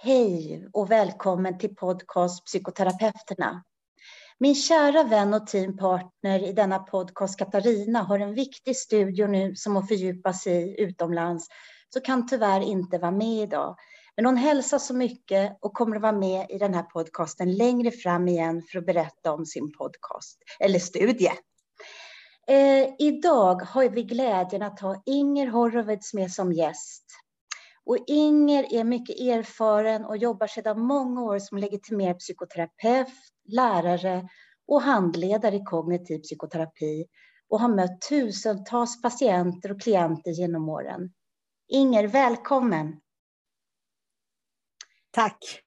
Hej och välkommen till podcast Psykoterapeuterna. Min kära vän och teampartner i denna podcast, Katarina, har en viktig studio nu som hon fördjupar sig i utomlands, så kan tyvärr inte vara med idag. Men hon hälsar så mycket och kommer att vara med i den här podcasten längre fram igen för att berätta om sin podcast, eller studie. Eh, idag har vi glädjen att ha Inger Horowitz med som gäst. Och Inger är mycket erfaren och jobbar sedan många år som legitimerad psykoterapeut, lärare och handledare i kognitiv psykoterapi och har mött tusentals patienter och klienter genom åren. Inger, välkommen! Tack!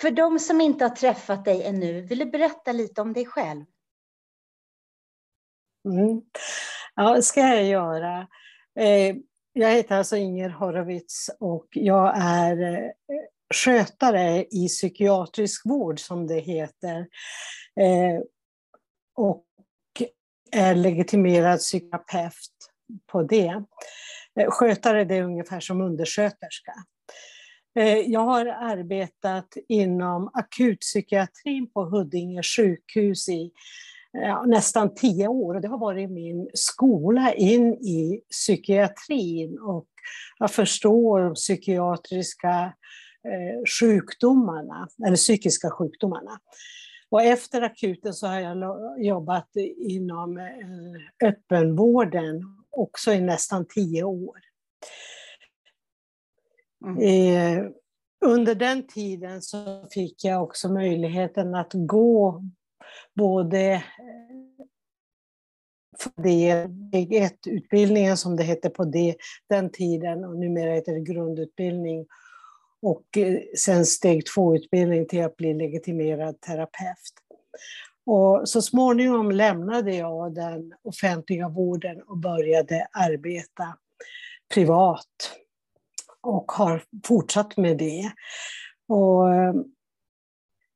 För de som inte har träffat dig ännu, vill du berätta lite om dig själv? Mm. Ja, det ska jag göra. Eh, jag heter alltså Inger Horowitz och jag är eh, skötare i psykiatrisk vård som det heter. Eh, och är legitimerad psykoterapeut på det. Eh, skötare det är ungefär som undersköterska. Jag har arbetat inom akutpsykiatrin på Huddinge sjukhus i ja, nästan tio år. Och det har varit min skola in i psykiatrin och jag förstår de psykiatriska eh, sjukdomarna, eller psykiska sjukdomarna. Och efter akuten så har jag jobbat inom eh, öppenvården också i nästan tio år. Mm. Eh, under den tiden så fick jag också möjligheten att gå både eh, steg 1-utbildningen som det hette på det, den tiden och numera heter det grundutbildning och eh, sen steg 2-utbildning till att bli legitimerad terapeut. Och så småningom lämnade jag den offentliga vården och började arbeta privat och har fortsatt med det. Och eh,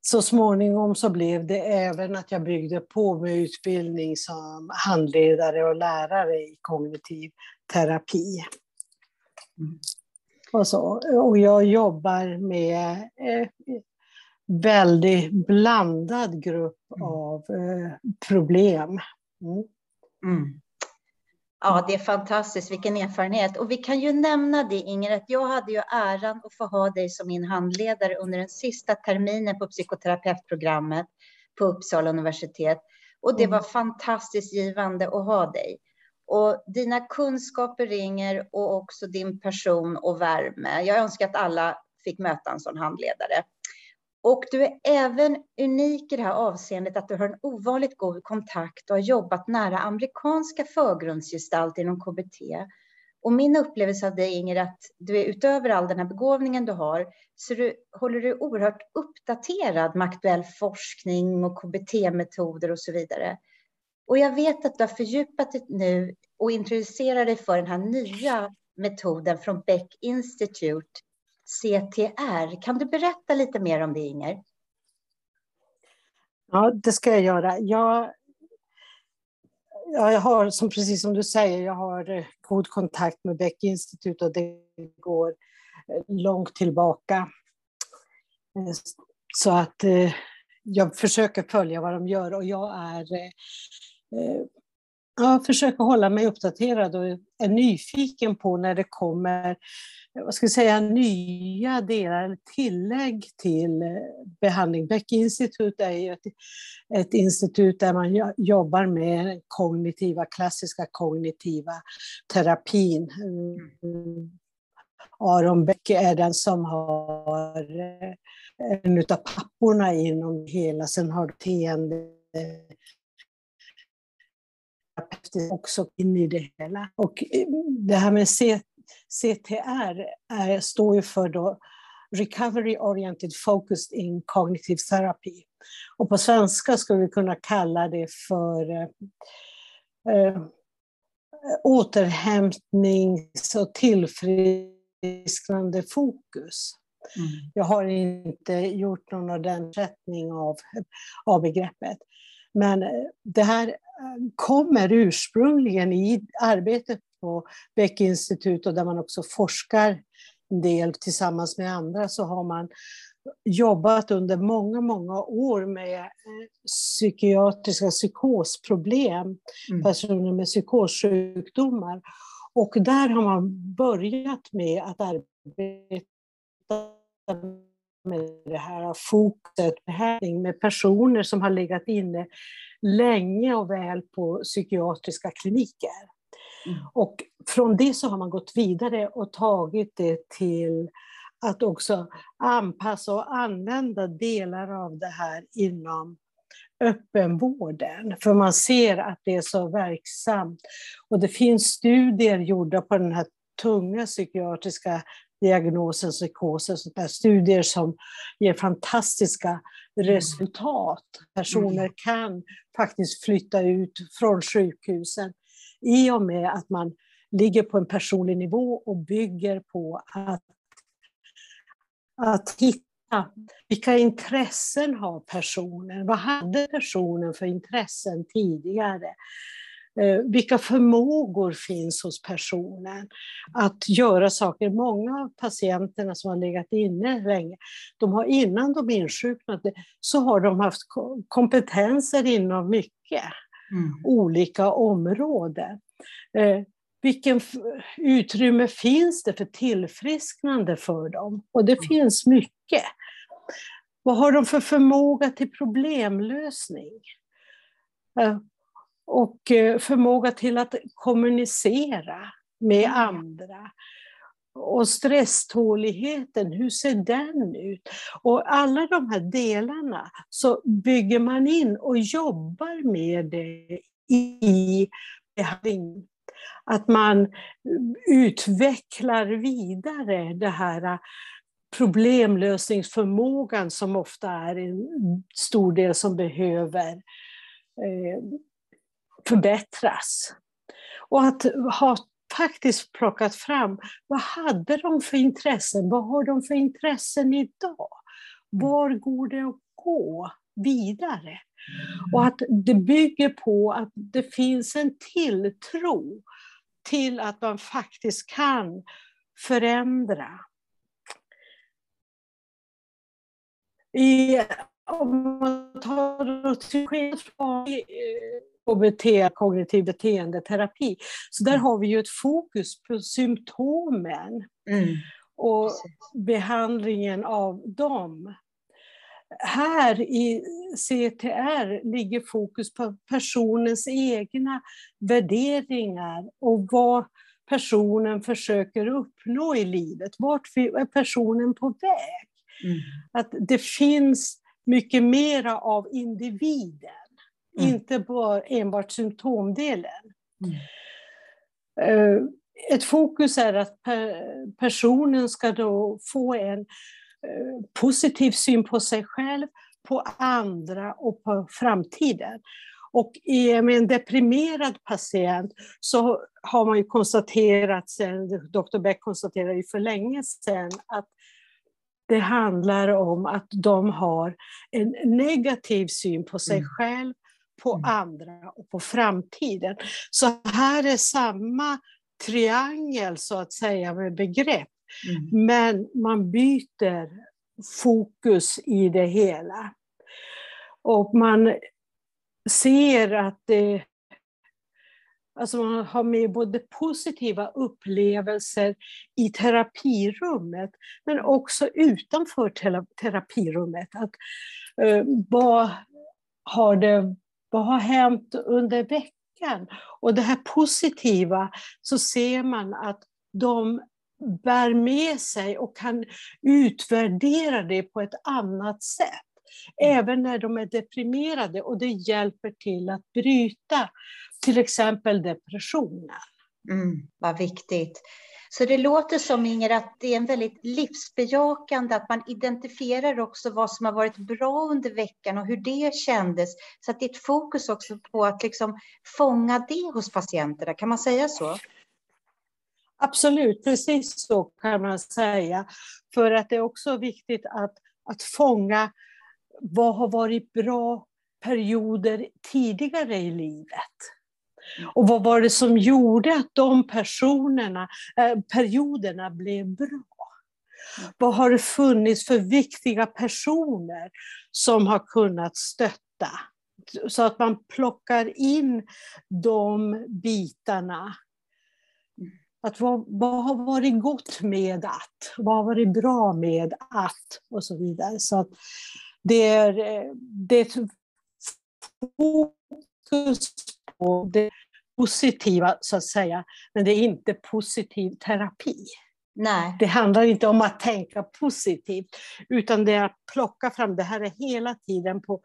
så småningom så blev det även att jag byggde på med utbildning som handledare och lärare i kognitiv terapi. Mm. Och, så. och jag jobbar med eh, väldigt blandad grupp mm. av eh, problem. Mm. Mm. Ja, det är fantastiskt. Vilken erfarenhet. Och vi kan ju nämna det, Inger, att jag hade ju äran att få ha dig som min handledare under den sista terminen på psykoterapeutprogrammet på Uppsala universitet. Och det mm. var fantastiskt givande att ha dig. Och dina kunskaper ringer och också din person och värme. Jag önskar att alla fick möta en sån handledare. Och du är även unik i det här avseendet att du har en ovanligt god kontakt och har jobbat nära amerikanska förgrundsgestalter inom KBT. Och min upplevelse av dig, Inger, att du är utöver all den här begåvningen du har, så du, håller du oerhört uppdaterad med aktuell forskning och KBT-metoder och så vidare. Och jag vet att du har fördjupat dig nu och introducerar dig för den här nya metoden från Beck Institute CTR. Kan du berätta lite mer om det, Inger? Ja, det ska jag göra. Jag, jag har, som precis som du säger, jag har eh, god kontakt med Beck Institut och det går eh, långt tillbaka. Eh, så att jag försöker följa vad de gör och jag är jag försöker hålla mig uppdaterad och är nyfiken på när det kommer vad ska jag säga, nya delar tillägg till eh, behandling. Beck institut är ju ett, ett institut där man jobbar med kognitiva, klassiska kognitiva terapin. Eh, Aron Beck är den som har eh, en av papporna inom hela, sen har teende också in i det hela. Och eh, det här med CTR är, står ju för då Recovery Oriented Focused in Cognitive Therapy. Och på svenska skulle vi kunna kalla det för eh, eh, återhämtnings och tillfrisknande fokus. Mm. Jag har inte gjort någon ordentlig av, av begreppet. Men eh, det här eh, kommer ursprungligen i arbetet på Beck institut och där man också forskar del tillsammans med andra så har man jobbat under många, många år med eh, psykiatriska psykosproblem, mm. personer med psykossjukdomar. Och där har man börjat med att arbeta med det här fokuset, behandling med personer som har legat inne länge och väl på psykiatriska kliniker. Mm. Och från det så har man gått vidare och tagit det till att också anpassa och använda delar av det här inom öppenvården, för man ser att det är så verksamt. Och det finns studier gjorda på den här tunga psykiatriska diagnosen psykosen, studier som ger fantastiska resultat. Personer mm. kan faktiskt flytta ut från sjukhusen i och med att man ligger på en personlig nivå och bygger på att att hitta vilka intressen har personen? Vad hade personen för intressen tidigare? Eh, vilka förmågor finns hos personen att göra saker? Många av patienterna som har legat inne länge, de har innan de insjuknade så har de haft kompetenser inom mycket mm. olika områden. Eh, vilken utrymme finns det för tillfrisknande för dem? Och det mm. finns mycket. Vad har de för förmåga till problemlösning? Eh, och eh, förmåga till att kommunicera med mm. andra. Och stresståligheten, hur ser den ut? Och alla de här delarna så bygger man in och jobbar med det i behandling att man utvecklar vidare det här problemlösningsförmågan som ofta är en stor del som behöver eh, förbättras. Och att ha faktiskt plockat fram, vad hade de för intressen? Vad har de för intressen idag? Var går det att gå vidare? Och att det bygger på att det finns en tilltro till att man faktiskt kan förändra. I, om man tar till skillnad från eh, KBT, kognitiv beteendeterapi, så där mm. har vi ju ett fokus på symptomen mm. och behandlingen av dem. Här i CTR ligger fokus på personens egna värderingar och vad personen försöker uppnå i livet. Vart är personen på väg? Mm. Att det finns mycket mera av individen, mm. inte bara enbart symptomdelen. Mm. Eh, ett fokus är att personen ska då få en Eh, positiv syn på sig själv, på andra och på framtiden. Och med en deprimerad patient så har man ju konstaterat sen, Dr Beck konstaterade ju för länge sedan att det handlar om att de har en negativ syn på sig mm. själv, på mm. andra och på framtiden. Så här är samma triangel så att säga med begrepp Mm. Men man byter fokus i det hela. Och man ser att det Alltså man har med både positiva upplevelser i terapirummet, men också utanför terapirummet. Att, eh, vad, har det, vad har hänt under veckan? Och det här positiva, så ser man att de bär med sig och kan utvärdera det på ett annat sätt. Mm. Även när de är deprimerade och det hjälper till att bryta till exempel depressionen. Mm, vad viktigt. Så det låter som Inger att det är en väldigt livsbejakande, att man identifierar också vad som har varit bra under veckan och hur det kändes. Så att det är ett fokus också på att liksom fånga det hos patienterna, kan man säga så? Absolut, precis så kan man säga. För att det är också viktigt att, att fånga vad har varit bra perioder tidigare i livet. Och vad var det som gjorde att de personerna, eh, perioderna blev bra? Vad har det funnits för viktiga personer som har kunnat stötta? Så att man plockar in de bitarna. Att vad, vad har varit gott med att? Vad har varit bra med att? Och så vidare. Så att det är, eh, det är ett fokus på det positiva, så att säga. Men det är inte positiv terapi. Nej. Det handlar inte om att tänka positivt, utan det är att plocka fram, det här är hela tiden på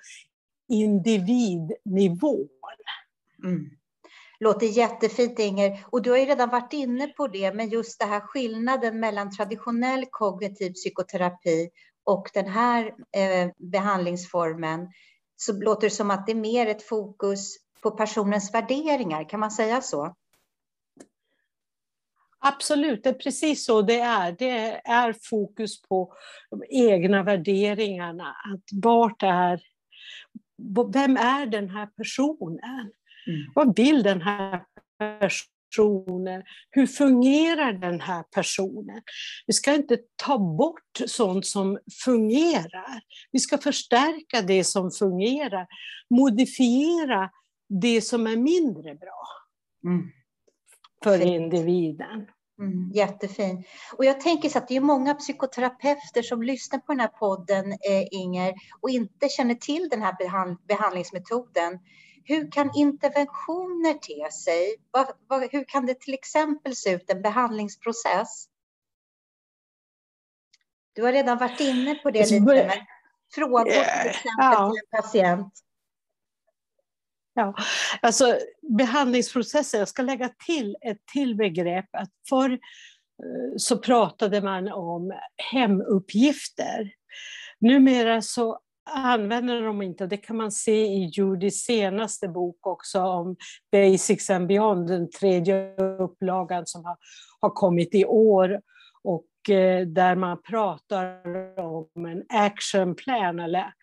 individnivå. Mm. Låter jättefint Inger. Och du har ju redan varit inne på det, men just det här skillnaden mellan traditionell kognitiv psykoterapi och den här eh, behandlingsformen, så låter det som att det är mer ett fokus på personens värderingar. Kan man säga så? Absolut, det är precis så det är. Det är fokus på de egna värderingarna. Att vart är, vem är den här personen? Mm. Vad vill den här personen? Hur fungerar den här personen? Vi ska inte ta bort sånt som fungerar. Vi ska förstärka det som fungerar, modifiera det som är mindre bra. Mm för Fint. individen. Mm, jättefin. Och jag tänker så att det är många psykoterapeuter som lyssnar på den här podden, eh, Inger, och inte känner till den här behand behandlingsmetoden. Hur kan interventioner te sig? Va, va, hur kan det till exempel se ut, en behandlingsprocess? Du har redan varit inne på det lite, men frågor till exempel ja. till en patient. Ja, alltså behandlingsprocessen, jag ska lägga till ett till begrepp. Att förr eh, så pratade man om hemuppgifter. Numera så använder de inte, det kan man se i Judys senaste bok också om Basics and Beyond, den tredje upplagan som har, har kommit i år. Och eh, där man pratar om en action plan eller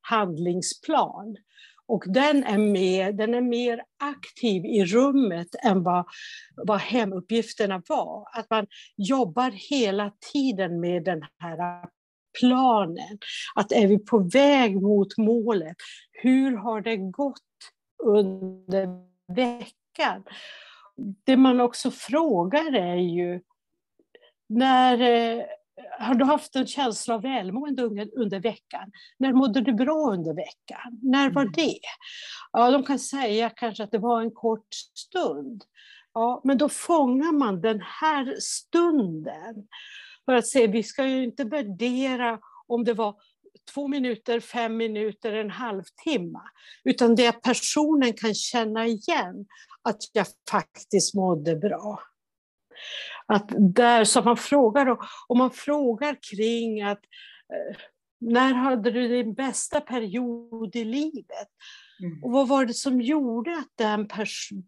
handlingsplan. Och den är, mer, den är mer aktiv i rummet än vad, vad hemuppgifterna var. Att man jobbar hela tiden med den här planen. Att är vi på väg mot målet? Hur har det gått under veckan? Det man också frågar är ju när eh, har du haft en känsla av välmående under veckan? När mådde du bra under veckan? När var mm. det? Ja, de kan säga kanske att det var en kort stund. Ja, men då fångar man den här stunden. För att se, vi ska ju inte värdera om det var två minuter, fem minuter, en halvtimme. Utan det personen kan känna igen att jag faktiskt mådde bra. Att där, så man frågar, om man frågar kring att eh, när hade du din bästa period i livet? Mm. Och vad var det som gjorde att den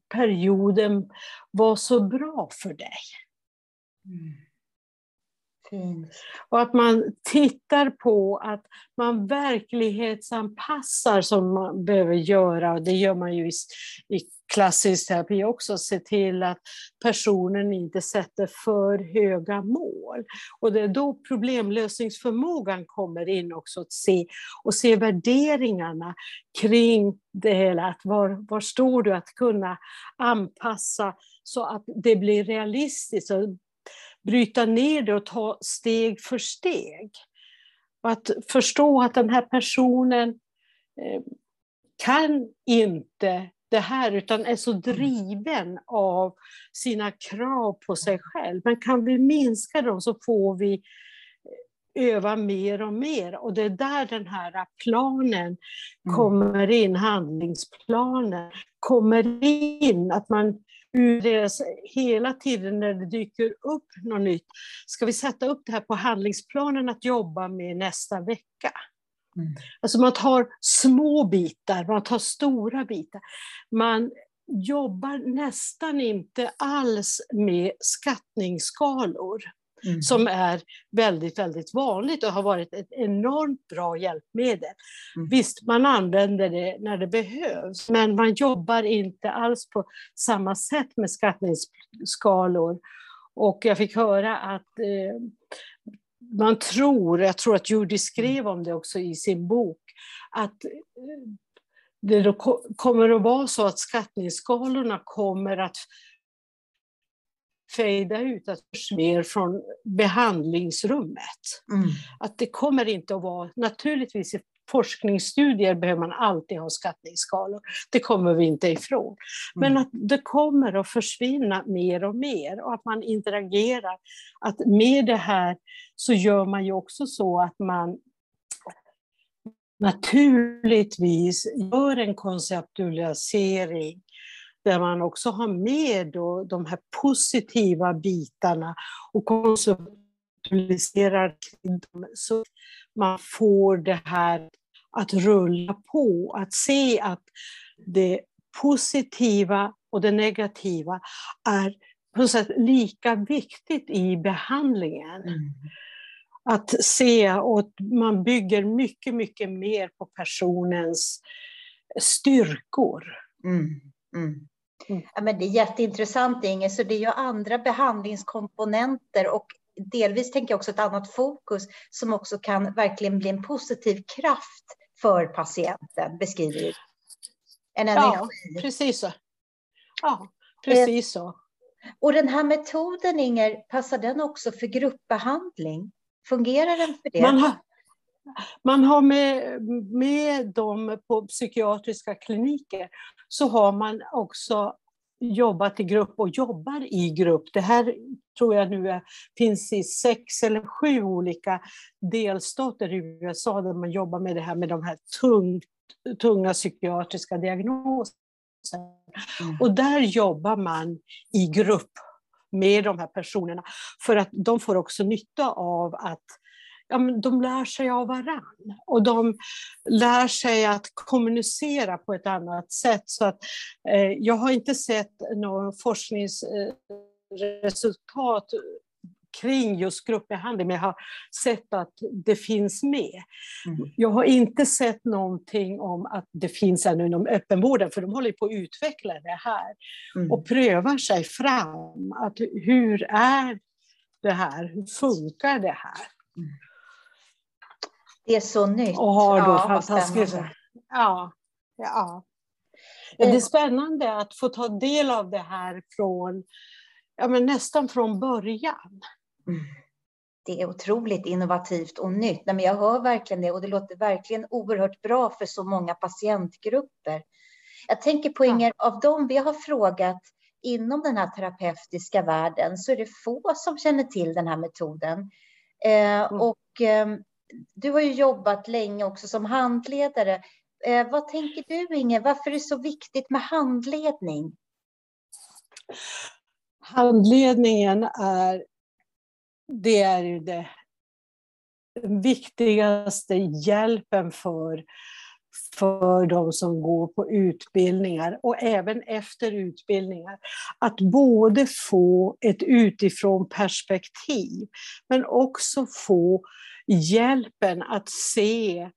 perioden var så bra för dig? Mm. Fint. Och att man tittar på att man verklighetsanpassar som man behöver göra, och det gör man ju i, i klassisk terapi också, se till att personen inte sätter för höga mål. Och det är då problemlösningsförmågan kommer in också, att se, och se värderingarna kring det hela. Att var, var står du? Att kunna anpassa så att det blir realistiskt bryta ner det och ta steg för steg. Och att förstå att den här personen eh, kan inte det här utan är så driven av sina krav på sig själv. Men kan vi minska dem så får vi eh, öva mer och mer. Och det är där den här planen mm. kommer in, handlingsplanen kommer in. Att man deras, hela tiden när det dyker upp något nytt, ska vi sätta upp det här på handlingsplanen att jobba med nästa vecka? Mm. Alltså man tar små bitar, man tar stora bitar. Man jobbar nästan inte alls med skattningsskalor. Mm. som är väldigt, väldigt vanligt och har varit ett enormt bra hjälpmedel. Mm. Visst, man använder det när det behövs, men man jobbar inte alls på samma sätt med skattningsskalor. Och jag fick höra att eh, man tror, jag tror att Judy skrev om det också i sin bok, att eh, det kommer att vara så att skattningsskalorna kommer att fejda ut, att mer från behandlingsrummet. Mm. Att det kommer inte att vara, naturligtvis i forskningsstudier behöver man alltid ha skattningsskalor, det kommer vi inte ifrån. Mm. Men att det kommer att försvinna mer och mer och att man interagerar. Att med det här så gör man ju också så att man naturligtvis gör en konceptualisering där man också har med då de här positiva bitarna och konceptualiserar dem så man får det här att rulla på, att se att det positiva och det negativa är på något sätt lika viktigt i behandlingen. Mm. Att se, och man bygger mycket, mycket mer på personens styrkor. Mm. Mm. Mm. Ja, men det är jätteintressant Inge, så det är ju andra behandlingskomponenter och delvis tänker jag också ett annat fokus som också kan verkligen bli en positiv kraft för patienten, beskriver du. En energi. Ja, precis så. Ja, precis så. Och den här metoden, Inger, passar den också för gruppbehandling? Fungerar den för det? Man har, man har med, med dem på psykiatriska kliniker så har man också jobbat i grupp och jobbar i grupp. Det här tror jag nu är, finns i sex eller sju olika delstater i USA där man jobbar med det här med de här tung, tunga psykiatriska diagnoserna. Mm. Och där jobbar man i grupp med de här personerna för att de får också nytta av att ja, men de lär sig av varann och de lär sig att kommunicera på ett annat sätt. Så att, eh, jag har inte sett någon forskningsresultat kring just gruppbehandling, men jag har sett att det finns med. Mm. Jag har inte sett någonting om att det finns ännu inom öppenvården, för de håller på att utveckla det här mm. och prövar sig fram. Att hur är det här? Hur funkar det här? Mm. Det är så nytt. Och har då ja, fantastiska... Ja, ja. Det är spännande att få ta del av det här från, ja, men nästan från början. Mm. Det är otroligt innovativt och nytt. Nej, men jag hör verkligen det och det låter verkligen oerhört bra för så många patientgrupper. Jag tänker på Inger, av dem vi har frågat inom den här terapeutiska världen så är det få som känner till den här metoden. Eh, mm. Och eh, du har ju jobbat länge också som handledare. Eh, vad tänker du, Inge? Varför är det så viktigt med handledning? Handledningen är, det är ju det viktigaste hjälpen för, för de som går på utbildningar och även efter utbildningar. Att både få ett utifrån perspektiv men också få hjälpen att se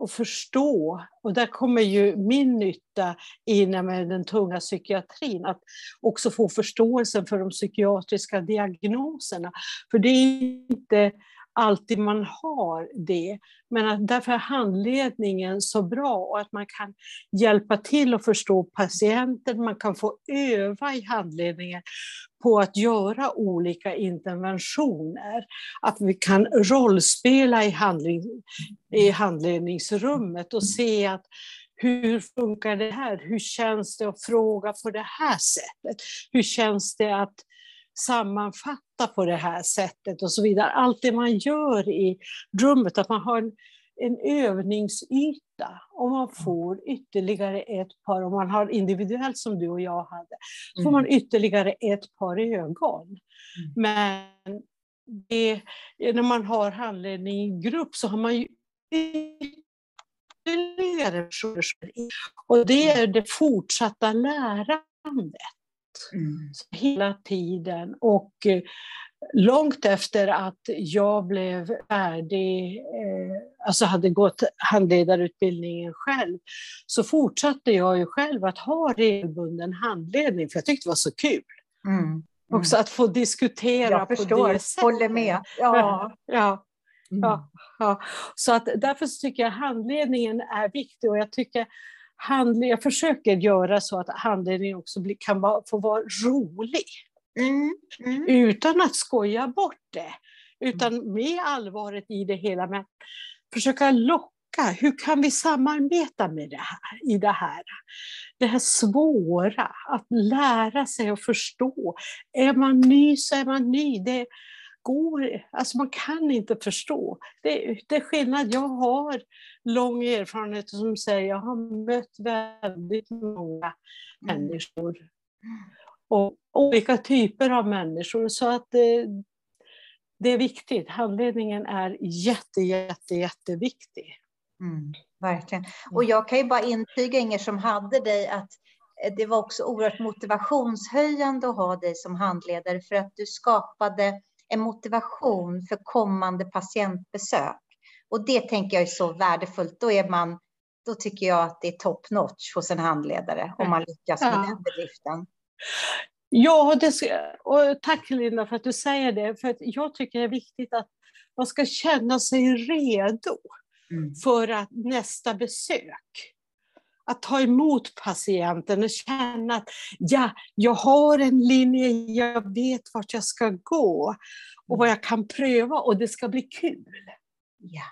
och förstå. Och där kommer ju min nytta in med den tunga psykiatrin, att också få förståelsen för de psykiatriska diagnoserna. För det är inte alltid man har det. Men att därför är handledningen så bra och att man kan hjälpa till att förstå patienten, man kan få öva i handledningen på att göra olika interventioner. Att vi kan rollspela i, handling, i handledningsrummet och se att hur funkar det här? Hur känns det att fråga på det här sättet? Hur känns det att sammanfatta på det här sättet och så vidare. Allt det man gör i rummet, att man har en, en övningsyta och man mm. får ytterligare ett par, om man har individuellt som du och jag hade, får man mm. ytterligare ett par ögon. Mm. Men det, när man har handledning i grupp så har man ju ytterligare resurser. Och det är det fortsatta lärandet. Mm. Hela tiden. Och eh, långt efter att jag blev färdig, eh, alltså hade gått handledarutbildningen själv, så fortsatte jag ju själv att ha regelbunden handledning, för jag tyckte det var så kul. Mm. Också att få diskutera Jag på förstår, det sättet. håller med. Ja. Ja, Mm. ja, ja. Så att därför så tycker jag handledningen är viktig och jag tycker handled, jag försöker göra så att handledningen också blir, kan vara, få vara rolig. Mm. Mm. Utan att skoja bort det. Utan med allvaret i det hela. Men försöka locka. Hur kan vi samarbeta med det här, i det här? Det här svåra, att lära sig och förstå. Är man ny så är man ny. Det går, alltså man kan inte förstå. Det, det är skillnad. Jag har lång erfarenhet som säger jag har mött väldigt många Mm. människor. Och olika typer av människor. Så att det, det är viktigt. Handledningen är jätte, jätte, jätteviktig. Mm, verkligen. Och jag kan ju bara intyga, Inger, som hade dig, att eh, det var också oerhört motivationshöjande att ha dig som handledare för att du skapade en motivation för kommande patientbesök. Och det tänker jag är så värdefullt. Då, är man, då tycker jag att det är top notch hos en handledare om man lyckas med Ja. den bedriften. Ja, det och tack Linda för att du säger det. För att jag tycker det är viktigt att man ska känna sig redo Mm. för att nästa besök. Att ta emot patienten och känna att ja, jag har en linje, jag vet vart jag ska gå och vad jag kan pröva och det ska bli kul. Ja.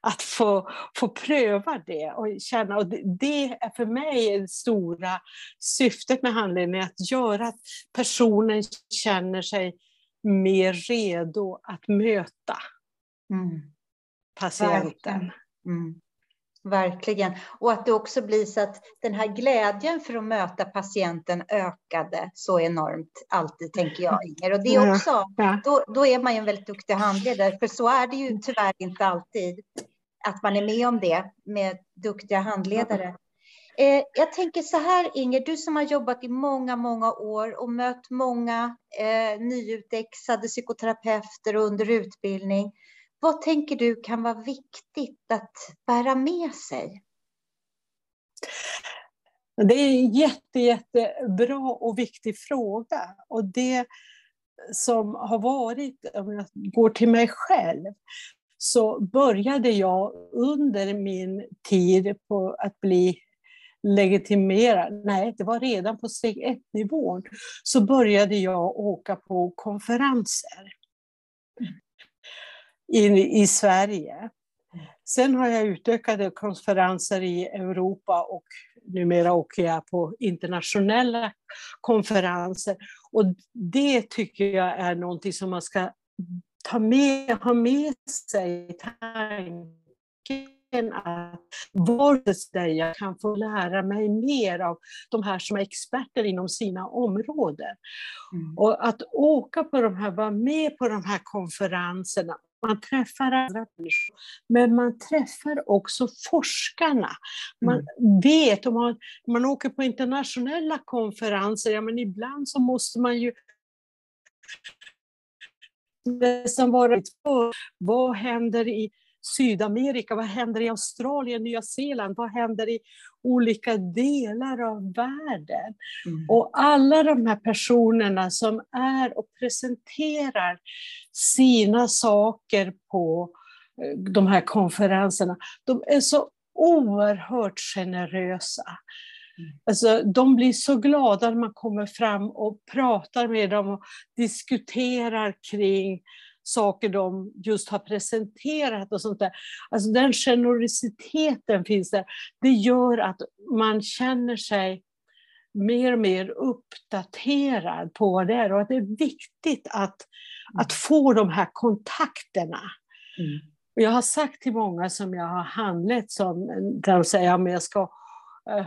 Att få, få pröva det och känna, och det, det är för mig det stora syftet med handledningen, att göra att personen känner sig mer redo att möta Mm. patienten. Mm. Verkligen. Och att det också blir så att den här glädjen för att möta patienten ökade så enormt alltid, tänker jag, Inger. Och det är också, då, då är man ju en väldigt duktig handledare, för så är det ju tyvärr inte alltid att man är med om det med duktiga handledare. Eh, jag tänker så här, Inger, du som har jobbat i många, många år och mött många eh, nyutexade psykoterapeuter under utbildning. Vad tänker du kan vara viktigt att bära med sig? Det är en jätte, jättebra och viktig fråga. Och det som har varit, om jag går till mig själv, så började jag under min tid på att bli legitimerad, nej det var redan på steg ett-nivån, så började jag åka på konferenser i, i Sverige. Sen har jag utökade konferenser i Europa och numera åker jag på internationella konferenser. Och det tycker jag är någonting som man ska ta med, ha med sig i tanken att var där jag kan få lära mig mer av de här som är experter inom sina områden. Mm. Och att åka på de här, vara med på de här konferenserna, man träffar andra människor, men man träffar också forskarna. Man vet, om man, man åker på internationella konferenser, ja men ibland så måste man ju nästan vara på vad händer i Sydamerika, vad händer i Australien, Nya Zeeland, vad händer i olika delar av världen? Mm. Och alla de här personerna som är och presenterar sina saker på eh, de här konferenserna, de är så oerhört generösa. Alltså, de blir så glada när man kommer fram och pratar med dem och diskuterar kring saker de just har presenterat och sånt där. Alltså den generositeten finns där. Det gör att man känner sig mer och mer uppdaterad på vad det är och att det är viktigt att, att få de här kontakterna. Mm. Jag har sagt till många som jag har handlett som de säger att jag ska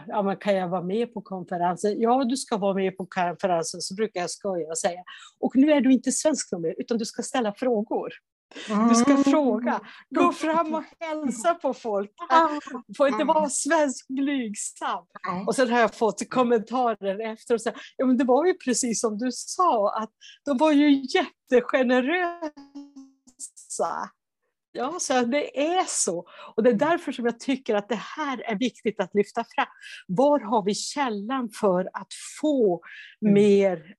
Ja, men kan jag vara med på konferensen? Ja, du ska vara med på konferensen, så brukar jag skoja och säga. Och nu är du inte svensk mer, utan du ska ställa frågor. Du ska Mm. fråga. Gå fram och hälsa på folk. Du får inte vara svensk blygsam. Och sen har jag fått kommentarer efter och sagt, ja men det var ju precis som du sa, att de var ju jättegenerösa. Ja, så det är så. Och det är därför som jag tycker att det här är viktigt att lyfta fram. Var har vi källan för att få Mm. mer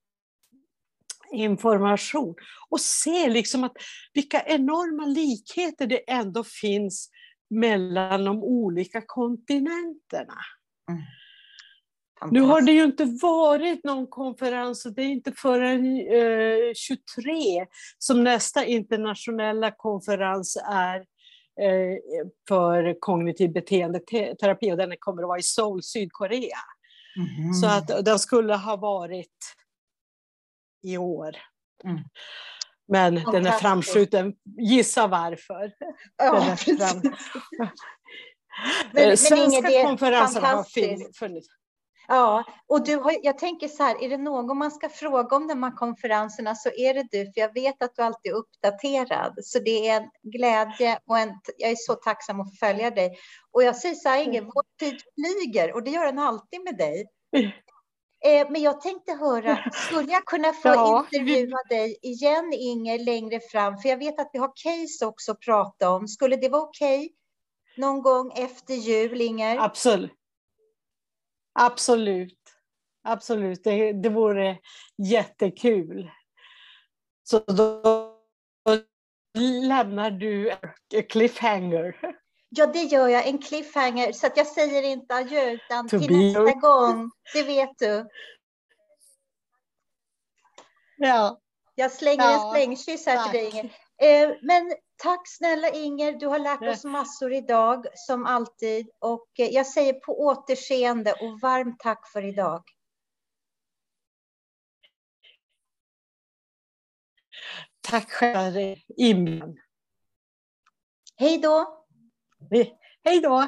information och se liksom att vilka enorma likheter det ändå finns mellan de olika kontinenterna. Mm. Nu har det ju inte varit någon konferens, och det är inte förrän eh, 23 som nästa internationella konferens är eh, för kognitiv beteendeterapi och den kommer att vara i Seoul, Sydkorea. Mm. Så att den skulle ha varit i år. Mm. Men den är framskjuten, gissa varför. Ja, fram... men, Svenska men konferenser har funnits. Ja, och du har, jag tänker så här, är det någon man ska fråga om de här konferenserna så är det du, för jag vet att du alltid är uppdaterad. Så det är en glädje och en, jag är så tacksam att få följa dig. Och jag säger så här, Inger, vår tid flyger och det gör den alltid med dig. Eh, men jag tänkte höra, skulle jag kunna få ja, intervjua dig igen, Inger, längre fram? För jag vet att vi har case också att prata om. Skulle det vara okej okay? någon gång efter jul, Inger? Absolut. Absolut. Absolut, det, det vore jättekul. Så då lämnar du en cliffhanger. Ja, det gör jag. En cliffhanger. Så att jag säger inte adjö, utan to till nästa you. gång. Det vet du. Ja. Jag slänger ja, en slängkyss här tack. till dig, Inger. Eh, men tack snälla Inger, du har lärt oss massor idag som alltid. Och eh, jag säger på återseende och varmt tack för idag. Tack själv, inbjudan. Hej då. Hej då.